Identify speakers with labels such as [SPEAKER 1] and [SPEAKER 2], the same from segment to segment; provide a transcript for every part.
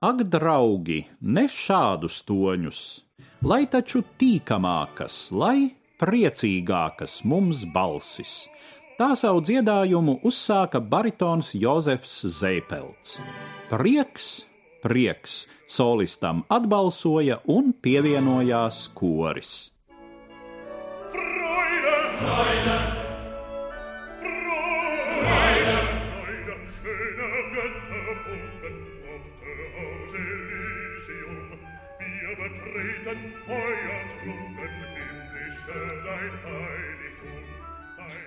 [SPEAKER 1] Ak, draugi, ne šādus toņus, lai taču tīkamākas, lai priecīgākas mums balsis. Tā savu dziedājumu uzsāka baritons Jozefs Zeipelts. Prieks, prieks, solistam atbalsoja un pievienojās koris. Freude, Freude.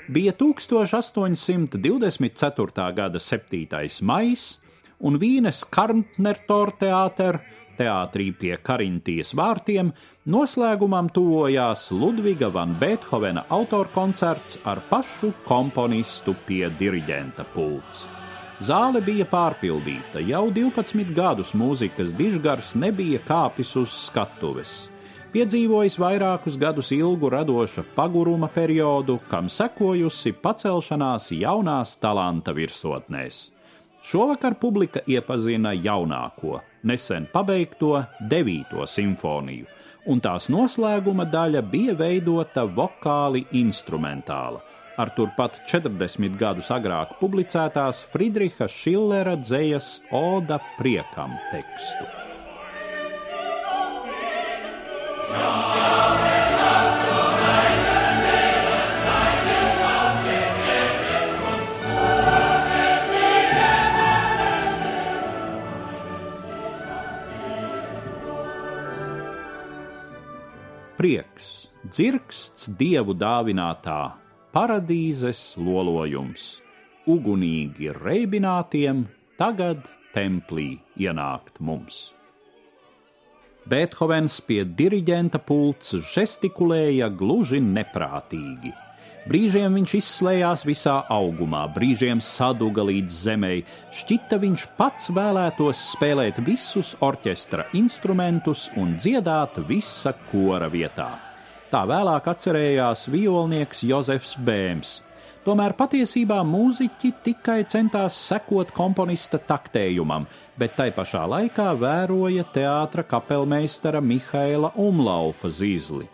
[SPEAKER 1] Bija 1824. gada 7. maijs, un Vīnes Karntnertor teāter, teātrī pie Karintijas vārtiem, noslēgumam tuvojās Ludviga van Beethovena autorkoncerts ar pašu komponistu pie diriģenta pults. Zāle bija pārpildīta, jau 12 gadus mūzikas dižgars nebija kāpis uz skatuves. Piedzīvojis vairākus gadus ilgu radoša paguruma periodu, kam sekojusi pacelšanās jaunās talanta virsotnēs. Šovakar publika iepazina jaunāko, nesen pabeigto devīto simfoniju, un tās noslēguma daļa bija veidota vokāli instrumentāla ar turpat 40 gadus agrāk publicētās Friedriha Šillera dzējas Oda priekam tekstu. Prieks, dzirksts dievu dāvinātā paradīzes lolojums, ugunīgi reibinātiem tagad templī ienākt mums. Beethovens pie diriģenta pults žestikulēja gluži neprātīgi. Brīžiem viņš izslēdzās visā augumā, brīžiem saduga līdz zemei. Šķita viņš pats vēlētos spēlēt visus orķestra instrumentus un dziedāt visa kora vietā. Tā vēlāk atcerējās violnieks Jozefs Bēms. Tomēr patiesībā mūziķi tikai centās sekot komponista taktējumam, bet tai pašā laikā vēroja teātra kapelmeistara Mihaila Umlaufa zīzli.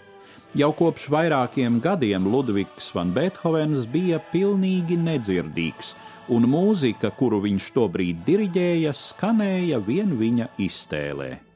[SPEAKER 1] Jau kopš vairākiem gadiem Ludvigs van Beethovens bija pilnīgi nedzirdīgs, un mūzika, kuru viņš tobrīd diriģēja, skanēja vien viņa iztēlē.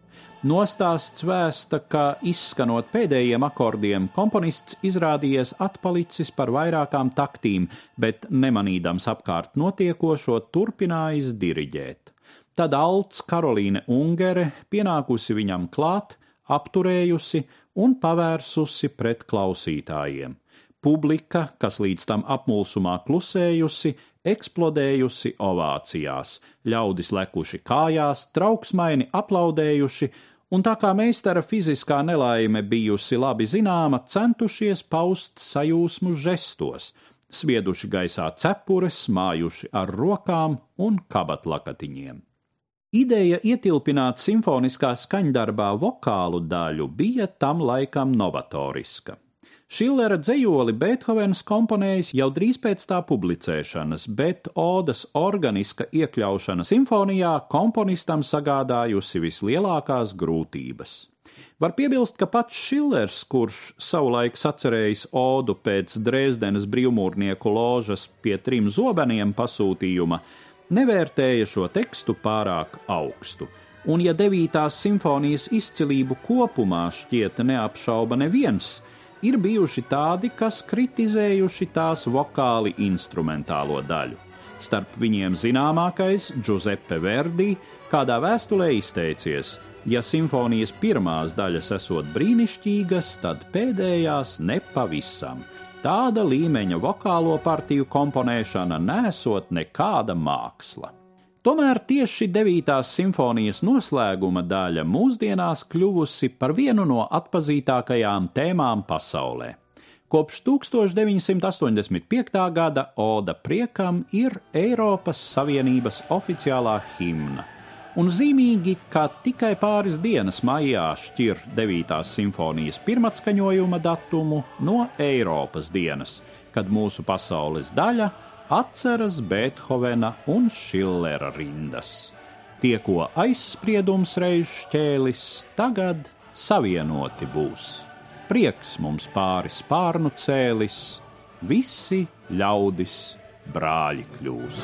[SPEAKER 1] Nostāsts vēsta, ka izskanot pēdējiem akordiem, komponists izrādījies atpalicis par vairākām taktīm, bet nemanīdams apkārt notiekošo, turpinājis diriģēt. Tad Alts Karolīne Ungere pienākusi viņam klāt, apturējusi un pavērsusi pret klausītājiem. Publika, kas līdz tam apmulsumā klusējusi, eksplodējusi ovācijās, ļaudis lekuši kājās, trauksmaini aplaudējuši un tā kā meistara fiziskā nelaime bijusi labi zināma, centušies paust sajūsmu žestos, svieduši gaisā cepures, mājuši ar rokām un kabatlakatiņiem. Ideja ietilpināt simfoniskā skaņdarbā vokālu daļu bija tam laikam novatoriska. Šillera dzējoli Beethovens komponējis jau drīz pēc tā publicēšanas, bet odas organiska iekļaušana simfonijā komponistam sagādājusi vislielākās grūtības. Var piebilst, ka pats Šillers, kurš savulaik sacerējis odu pēc Dresdenes brīvmūrnieku ložas pie trim zobeniem pasūtījuma, nevērtēja šo tekstu pārāk augstu. Un ja devītās simfonijas izcilību kopumā šķiet neapšauba neviens, ir bijuši tādi, kas kritizējuši tās vokāli instrumentālo daļu. Starp viņiem zināmākais Giuseppe Verdi kādā vēstulē izteicies: Ja simfonijas pirmās daļas esot brīnišķīgas, tad pēdējās nepavisam. Tāda līmeņa vokālo partiju komponēšana nesot nekāda māksla. Tomēr tieši 9. simfonijas noslēguma daļa mūsdienās kļuvusi par vienu no atpazītākajām tēmām pasaulē. Kopš 1985. gada Oda priekam ir Eiropas Savienības oficiālā himna, un zīmīgi, ka tikai pāris dienas maijā šķir 9. simfonijas pirmatskaņojuma datumu no Eiropas dienas, kad mūsu pasaules daļa atceras Beethovena un Šillera rindas. Tie, ko aizspriedums reiz šķēlis, tagad savienoti būs. Prieks mums pāri spārnu cēlis, visi ļaudis brāļi kļūs.